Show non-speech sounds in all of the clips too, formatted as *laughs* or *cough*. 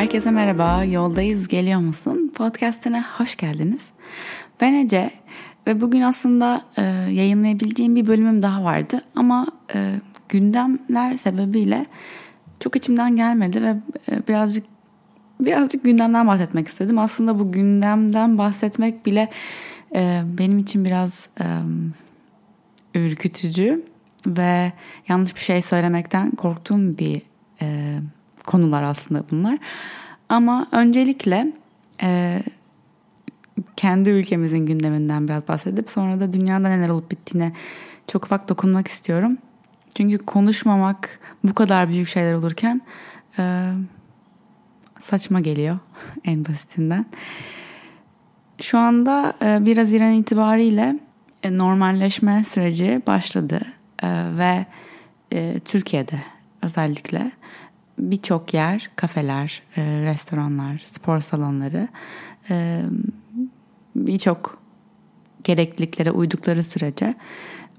Herkese merhaba, yoldayız geliyor musun? Podcast'ine hoş geldiniz. Ben Ece ve bugün aslında e, yayınlayabileceğim bir bölümüm daha vardı ama e, gündemler sebebiyle çok içimden gelmedi ve e, birazcık birazcık gündemden bahsetmek istedim. Aslında bu gündemden bahsetmek bile e, benim için biraz e, ürkütücü ve yanlış bir şey söylemekten korktuğum bir e, konular aslında bunlar. Ama öncelikle e, kendi ülkemizin gündeminden biraz bahsedip sonra da dünyada neler olup bittiğine çok ufak dokunmak istiyorum. Çünkü konuşmamak bu kadar büyük şeyler olurken e, saçma geliyor *laughs* en basitinden. Şu anda e, 1 Haziran itibariyle e, normalleşme süreci başladı e, ve e, Türkiye'de özellikle birçok yer, kafeler, e, restoranlar, spor salonları e, birçok gerekliliklere uydukları sürece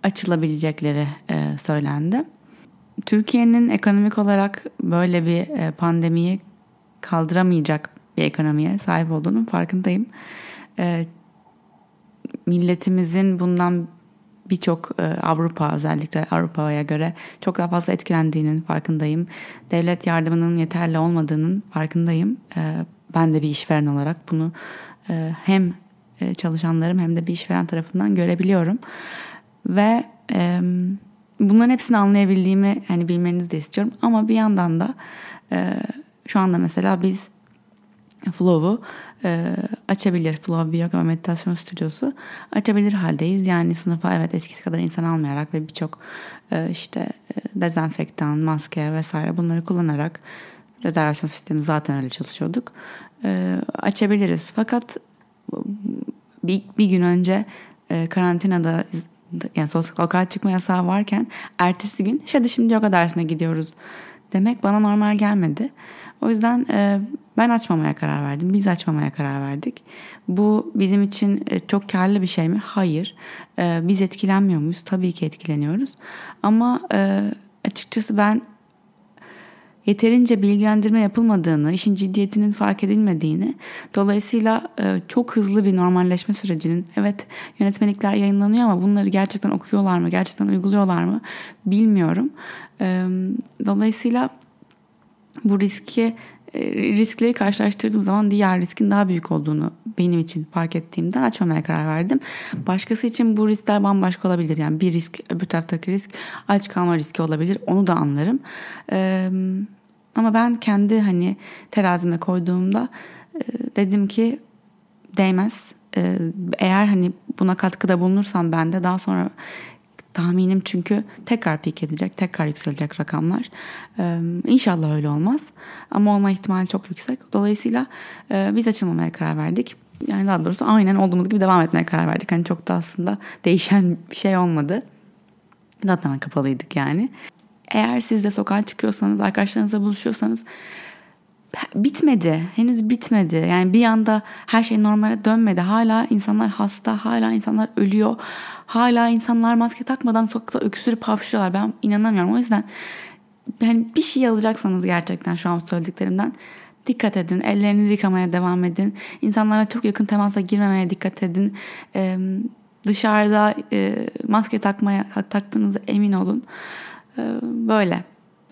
açılabilecekleri e, söylendi. Türkiye'nin ekonomik olarak böyle bir e, pandemiyi kaldıramayacak bir ekonomiye sahip olduğunun farkındayım. Milletimizin bundan birçok e, Avrupa özellikle Avrupa'ya göre çok daha fazla etkilendiğinin farkındayım. Devlet yardımının yeterli olmadığının farkındayım. E, ben de bir işveren olarak bunu e, hem çalışanlarım hem de bir işveren tarafından görebiliyorum. Ve bunların hepsini anlayabildiğimi hani bilmenizi de istiyorum. Ama bir yandan da şu anda mesela biz Flow'u e, açabilir. Flow Biyoga ve Meditasyon Stüdyosu açabilir haldeyiz. Yani sınıfa evet eskisi kadar insan almayarak ve birçok e, işte e, dezenfektan, maske vesaire bunları kullanarak rezervasyon sistemi zaten öyle çalışıyorduk. E, açabiliriz. Fakat bir, bir gün önce e, karantinada yani sokağa çıkma yasağı varken ertesi gün hadi şimdi yoga dersine gidiyoruz demek bana normal gelmedi. O yüzden e, ben açmamaya karar verdim. Biz açmamaya karar verdik. Bu bizim için e, çok karlı bir şey mi? Hayır. E, biz etkilenmiyor muyuz? Tabii ki etkileniyoruz. Ama e, açıkçası ben yeterince bilgilendirme yapılmadığını, işin ciddiyetinin fark edilmediğini, dolayısıyla çok hızlı bir normalleşme sürecinin, evet yönetmelikler yayınlanıyor ama bunları gerçekten okuyorlar mı, gerçekten uyguluyorlar mı bilmiyorum. Dolayısıyla bu riski riskleri karşılaştırdığım zaman diğer riskin daha büyük olduğunu benim için fark ettiğimden açmamaya karar verdim. Başkası için bu riskler bambaşka olabilir. Yani bir risk öbür taraftaki risk aç kalma riski olabilir. Onu da anlarım. Ee, ama ben kendi hani terazime koyduğumda e, dedim ki değmez. Eğer hani buna katkıda bulunursam ben de daha sonra tahminim çünkü tekrar pik edecek, tekrar yükselecek rakamlar. Ee, inşallah öyle olmaz ama olma ihtimali çok yüksek. Dolayısıyla e, biz açılmamaya karar verdik. Yani daha doğrusu aynen olduğumuz gibi devam etmeye karar verdik. Hani çok da aslında *laughs* değişen bir şey olmadı. Zaten kapalıydık yani. Eğer siz de sokağa çıkıyorsanız, arkadaşlarınızla buluşuyorsanız bitmedi. Henüz bitmedi. Yani bir anda her şey normale dönmedi. Hala insanlar hasta, hala insanlar ölüyor. Hala insanlar maske takmadan sokakta öksürüp hapşırıyorlar. Ben inanamıyorum. O yüzden yani bir şey alacaksanız gerçekten şu an söylediklerimden dikkat edin. Ellerinizi yıkamaya devam edin. İnsanlara çok yakın temasa girmemeye dikkat edin. Ee, dışarıda e, maske takmaya taktığınıza emin olun. Ee, böyle.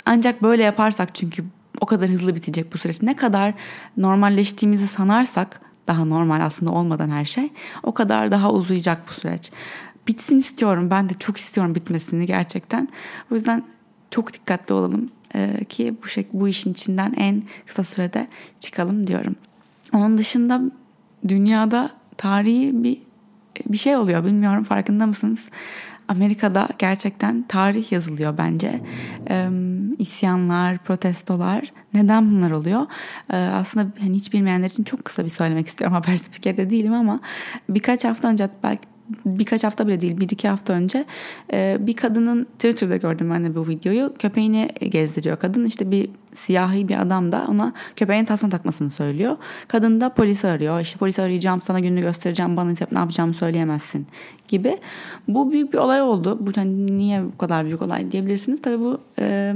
Ancak böyle yaparsak çünkü o kadar hızlı bitecek bu süreç. Ne kadar normalleştiğimizi sanarsak daha normal aslında olmadan her şey o kadar daha uzayacak bu süreç. Bitsin istiyorum. Ben de çok istiyorum bitmesini gerçekten. O yüzden çok dikkatli olalım e, ki bu şey, bu işin içinden en kısa sürede çıkalım diyorum. Onun dışında dünyada tarihi bir bir şey oluyor bilmiyorum farkında mısınız? Amerika'da gerçekten tarih yazılıyor bence. Ee, isyanlar, protestolar. Neden bunlar oluyor? Ee, aslında hani hiç bilmeyenler için çok kısa bir söylemek istiyorum. *laughs* Haber spikeri değilim ama birkaç hafta önce belki birkaç hafta bile değil bir iki hafta önce e, bir kadının Twitter'da gördüm ben de bu videoyu. Köpeğini gezdiriyor kadın. İşte bir siyahi bir adam da ona köpeğin tasma takmasını söylüyor. Kadın da polisi arıyor. İşte polisi arayacağım sana gününü göstereceğim bana ne yapacağımı söyleyemezsin. gibi. Bu büyük bir olay oldu. Bu hani niye bu kadar büyük olay diyebilirsiniz. Tabii bu e,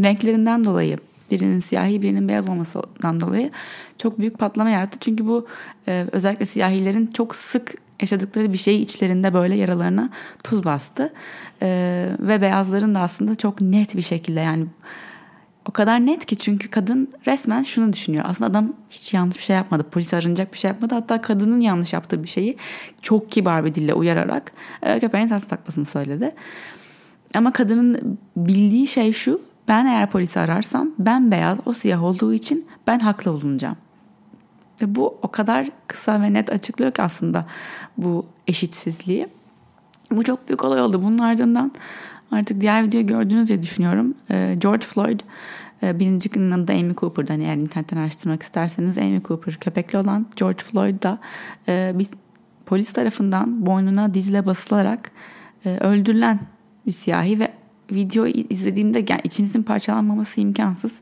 renklerinden dolayı birinin siyahi birinin beyaz olmasından dolayı çok büyük patlama yarattı. Çünkü bu e, özellikle siyahilerin çok sık yaşadıkları bir şeyi içlerinde böyle yaralarına tuz bastı. E, ve beyazların da aslında çok net bir şekilde yani o kadar net ki çünkü kadın resmen şunu düşünüyor. Aslında adam hiç yanlış bir şey yapmadı. Polis arınacak bir şey yapmadı. Hatta kadının yanlış yaptığı bir şeyi çok kibar bir dille uyararak e, köpeğin tatlı takmasını söyledi. Ama kadının bildiği şey şu. Ben eğer polisi ararsam ben beyaz o siyah olduğu için ben haklı bulunacağım. Ve bu o kadar kısa ve net açıklıyor ki aslında bu eşitsizliği. Bu çok büyük olay oldu. Bunun ardından artık diğer videoyu gördünüz diye düşünüyorum. Ee, George Floyd e, birincinin adı Amy Cooper'dan hani eğer internetten araştırmak isterseniz Amy Cooper köpekli olan George Floyd da e, biz polis tarafından boynuna dizle basılarak e, öldürülen bir siyahi ve video izlediğimde yani içinizin parçalanmaması imkansız.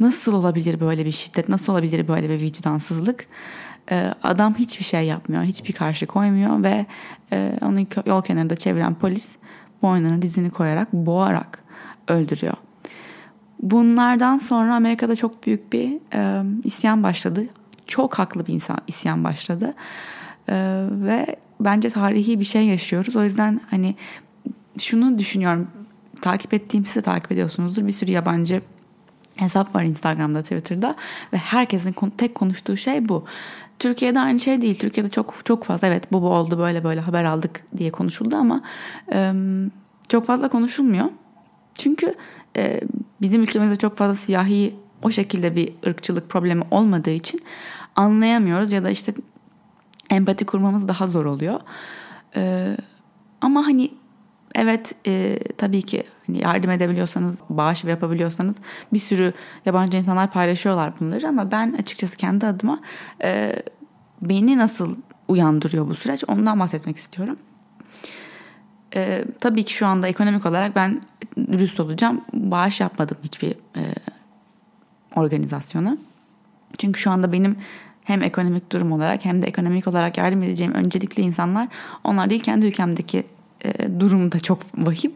Nasıl olabilir böyle bir şiddet? Nasıl olabilir böyle bir vicdansızlık? Ee, adam hiçbir şey yapmıyor, hiçbir karşı koymuyor ve e, onu yol kenarında çeviren polis boynuna dizini koyarak, boğarak öldürüyor. Bunlardan sonra Amerika'da çok büyük bir e, isyan başladı. Çok haklı bir insan isyan başladı. E, ve bence tarihi bir şey yaşıyoruz. O yüzden hani şunu düşünüyorum. Takip ettiğim size takip ediyorsunuzdur. Bir sürü yabancı hesap var Instagram'da, Twitter'da ve herkesin tek konuştuğu şey bu. Türkiye'de aynı şey değil. Türkiye'de çok çok fazla evet bu bu oldu böyle böyle haber aldık diye konuşuldu ama e, çok fazla konuşulmuyor. Çünkü e, bizim ülkemizde çok fazla siyahi o şekilde bir ırkçılık problemi olmadığı için anlayamıyoruz ya da işte empati kurmamız daha zor oluyor. E, ama hani Evet e, tabii ki hani yardım edebiliyorsanız, bağış yapabiliyorsanız bir sürü yabancı insanlar paylaşıyorlar bunları ama ben açıkçası kendi adıma e, beni nasıl uyandırıyor bu süreç ondan bahsetmek istiyorum. E, tabii ki şu anda ekonomik olarak ben dürüst olacağım. Bağış yapmadım hiçbir e, organizasyona. Çünkü şu anda benim hem ekonomik durum olarak hem de ekonomik olarak yardım edeceğim öncelikli insanlar onlar değil kendi ülkemdeki e, durum da çok vahim.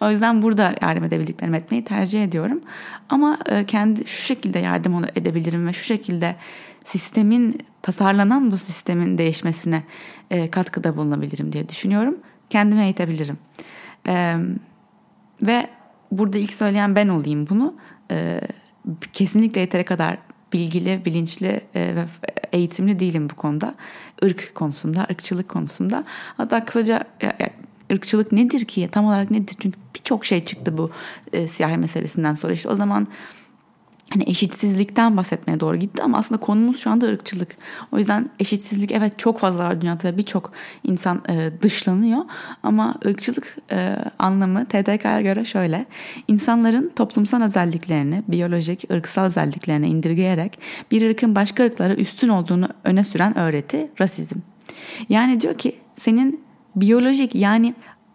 O yüzden burada yardım edebildiklerimi etmeyi tercih ediyorum. Ama e, kendi şu şekilde yardım edebilirim ve şu şekilde sistemin tasarlanan bu sistemin değişmesine e, katkıda bulunabilirim diye düşünüyorum. Kendime eğitebilirim. Ve burada ilk söyleyen ben olayım bunu. Kesinlikle yeteri kadar bilgili, bilinçli ve eğitimli değilim bu konuda. Irk konusunda, ırkçılık konusunda. Hatta kısaca ırkçılık nedir ki? Tam olarak nedir? Çünkü birçok şey çıktı bu e, siyahi meselesinden sonra. işte o zaman hani eşitsizlikten bahsetmeye doğru gitti ama aslında konumuz şu anda ırkçılık. O yüzden eşitsizlik evet çok fazla var dünyada ve birçok insan e, dışlanıyor ama ırkçılık e, anlamı TDK'ya göre şöyle. İnsanların toplumsal özelliklerini, biyolojik, ırksal özelliklerini indirgeyerek bir ırkın başka ırklara üstün olduğunu öne süren öğreti rasizm. Yani diyor ki senin biyolojik yani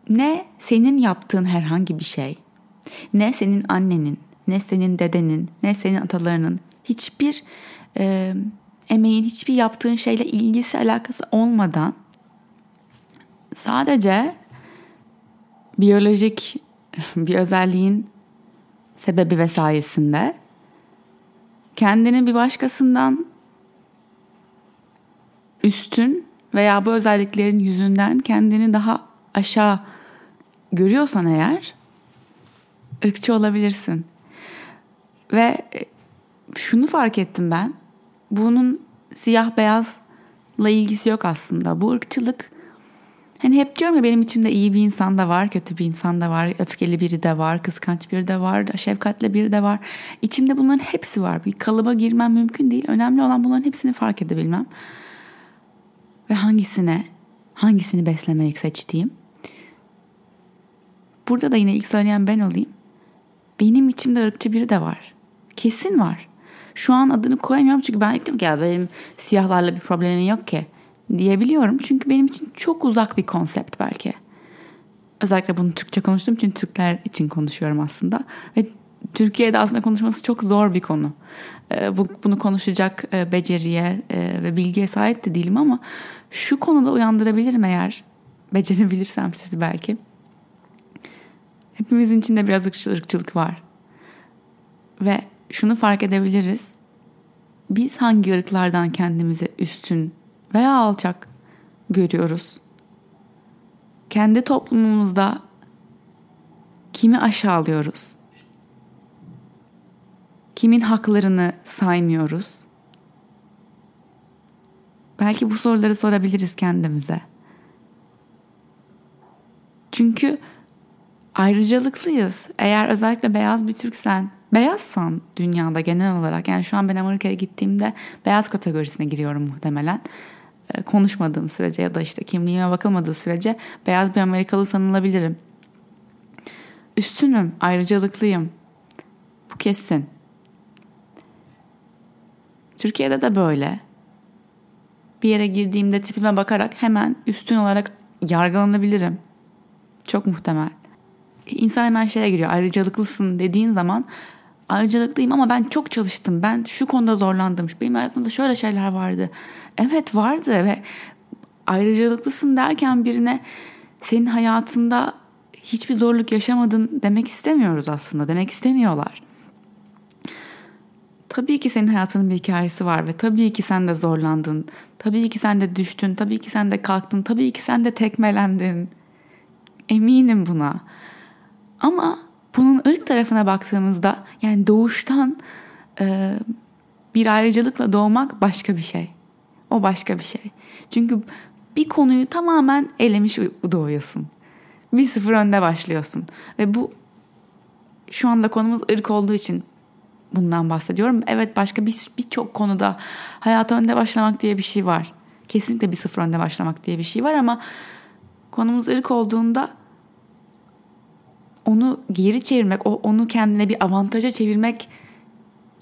ne senin yaptığın herhangi bir şey, ne senin annenin, ne senin dedenin, ne senin atalarının hiçbir e, emeğin, hiçbir yaptığın şeyle ilgisi alakası olmadan sadece biyolojik *laughs* bir özelliğin sebebi ve sayesinde kendini bir başkasından üstün veya bu özelliklerin yüzünden kendini daha aşağı görüyorsan eğer ırkçı olabilirsin. Ve e, şunu fark ettim ben. Bunun siyah beyazla ilgisi yok aslında. Bu ırkçılık hani hep diyorum ya benim içimde iyi bir insan da var, kötü bir insan da var, öfkeli biri de var, kıskanç biri de var, şefkatli biri de var. İçimde bunların hepsi var. Bir kalıba girmem mümkün değil. Önemli olan bunların hepsini fark edebilmem ve hangisine hangisini beslemeyi seçtiğim. Burada da yine ilk söyleyen ben olayım. Benim içimde ırkçı biri de var. Kesin var. Şu an adını koyamıyorum çünkü ben ilk ki ya benim siyahlarla bir problemim yok ki diyebiliyorum. Çünkü benim için çok uzak bir konsept belki. Özellikle bunu Türkçe konuştuğum için Türkler için konuşuyorum aslında. Ve Türkiye'de aslında konuşması çok zor bir konu. Ee, bu, bunu konuşacak e, beceriye e, ve bilgiye sahip de değilim ama şu konuda uyandırabilirim eğer becerebilirsem sizi belki. Hepimizin içinde biraz ırkçılık var. Ve şunu fark edebiliriz. Biz hangi ırklardan kendimizi üstün veya alçak görüyoruz? Kendi toplumumuzda kimi aşağılıyoruz? Kimin haklarını saymıyoruz? Belki bu soruları sorabiliriz kendimize. Çünkü ayrıcalıklıyız. Eğer özellikle beyaz bir Türksen, beyazsan dünyada genel olarak yani şu an ben Amerika'ya gittiğimde beyaz kategorisine giriyorum muhtemelen. Ee, konuşmadığım sürece ya da işte kimliğime bakılmadığı sürece beyaz bir Amerikalı sanılabilirim. Üstünüm, ayrıcalıklıyım. Bu kesin. Türkiye'de de böyle. Bir yere girdiğimde tipime bakarak hemen üstün olarak yargılanabilirim. Çok muhtemel. İnsan hemen şeye giriyor. Ayrıcalıklısın dediğin zaman ayrıcalıklıyım ama ben çok çalıştım. Ben şu konuda zorlandım. Benim hayatımda şöyle şeyler vardı. Evet vardı ve ayrıcalıklısın derken birine senin hayatında hiçbir zorluk yaşamadın demek istemiyoruz aslında. Demek istemiyorlar. Tabii ki senin hayatının bir hikayesi var ve tabii ki sen de zorlandın. Tabii ki sen de düştün. Tabii ki sen de kalktın. Tabii ki sen de tekmelendin. Eminim buna. Ama bunun ırk tarafına baktığımızda yani doğuştan e, bir ayrıcalıkla doğmak başka bir şey. O başka bir şey. Çünkü bir konuyu tamamen elemiş doğuyorsun. Bir sıfır önde başlıyorsun. Ve bu şu anda konumuz ırk olduğu için bundan bahsediyorum. Evet başka bir birçok konuda hayata önde başlamak diye bir şey var. Kesinlikle bir sıfır önde başlamak diye bir şey var ama konumuz ırk olduğunda onu geri çevirmek, onu kendine bir avantaja çevirmek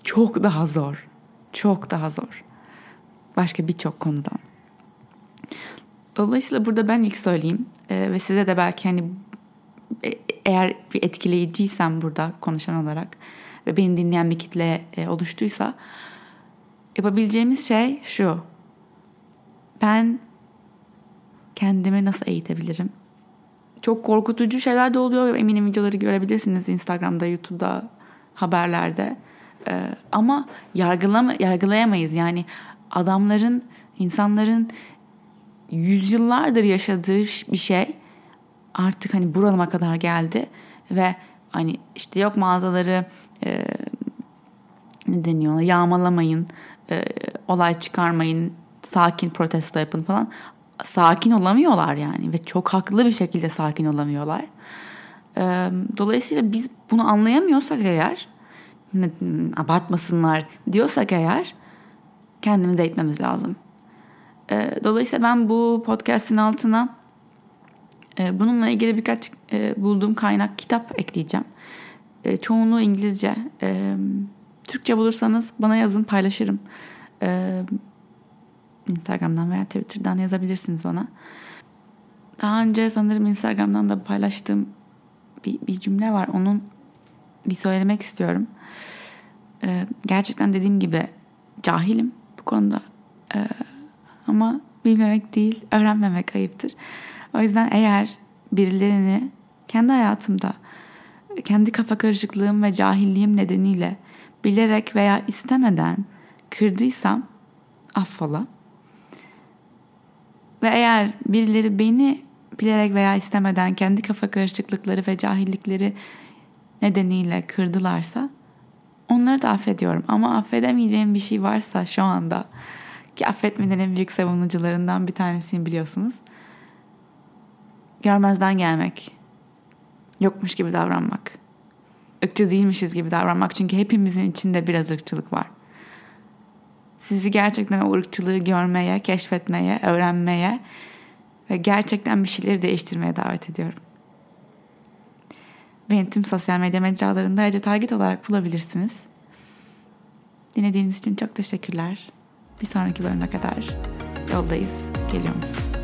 çok daha zor. Çok daha zor. Başka birçok konudan. Dolayısıyla burada ben ilk söyleyeyim ee, ve size de belki hani e, eğer bir etkileyiciysem burada konuşan olarak ve beni dinleyen bir kitle e, oluştuysa yapabileceğimiz şey şu. Ben kendimi nasıl eğitebilirim? Çok korkutucu şeyler de oluyor. Eminim videoları görebilirsiniz Instagram'da, YouTube'da, haberlerde. Ee, ama yargılama, yargılayamayız. Yani adamların, insanların yüzyıllardır yaşadığı bir şey artık hani buralıma kadar geldi ve hani işte yok mağazaları e, ne deniyor yağmalamayın, e, olay çıkarmayın, sakin protesto yapın falan sakin olamıyorlar yani ve çok haklı bir şekilde sakin olamıyorlar. Ee, dolayısıyla biz bunu anlayamıyorsak eğer abartmasınlar diyorsak eğer kendimizi eğitmemiz lazım. Ee, dolayısıyla ben bu podcast'in altına e, bununla ilgili birkaç e, bulduğum kaynak kitap ekleyeceğim. E, çoğunluğu İngilizce. Türkçe bulursanız bana yazın paylaşırım. Instagram'dan veya Twitter'dan yazabilirsiniz bana. Daha önce sanırım Instagram'dan da paylaştığım bir, bir cümle var. Onun bir söylemek istiyorum. Ee, gerçekten dediğim gibi cahilim bu konuda. Ee, ama bilmemek değil, öğrenmemek ayıptır. O yüzden eğer birilerini kendi hayatımda kendi kafa karışıklığım ve cahilliğim nedeniyle bilerek veya istemeden kırdıysam affola. Ve eğer birileri beni bilerek veya istemeden kendi kafa karışıklıkları ve cahillikleri nedeniyle kırdılarsa onları da affediyorum. Ama affedemeyeceğim bir şey varsa şu anda ki affetmenin en büyük savunucularından bir tanesiyim biliyorsunuz. Görmezden gelmek. Yokmuş gibi davranmak. Irkçı değilmişiz gibi davranmak. Çünkü hepimizin içinde biraz ırkçılık var sizi gerçekten o ırkçılığı görmeye, keşfetmeye, öğrenmeye ve gerçekten bir şeyleri değiştirmeye davet ediyorum. Beni tüm sosyal medya mecralarında Ece Target olarak bulabilirsiniz. Dinlediğiniz için çok teşekkürler. Bir sonraki bölüme kadar yoldayız. Geliyor musun?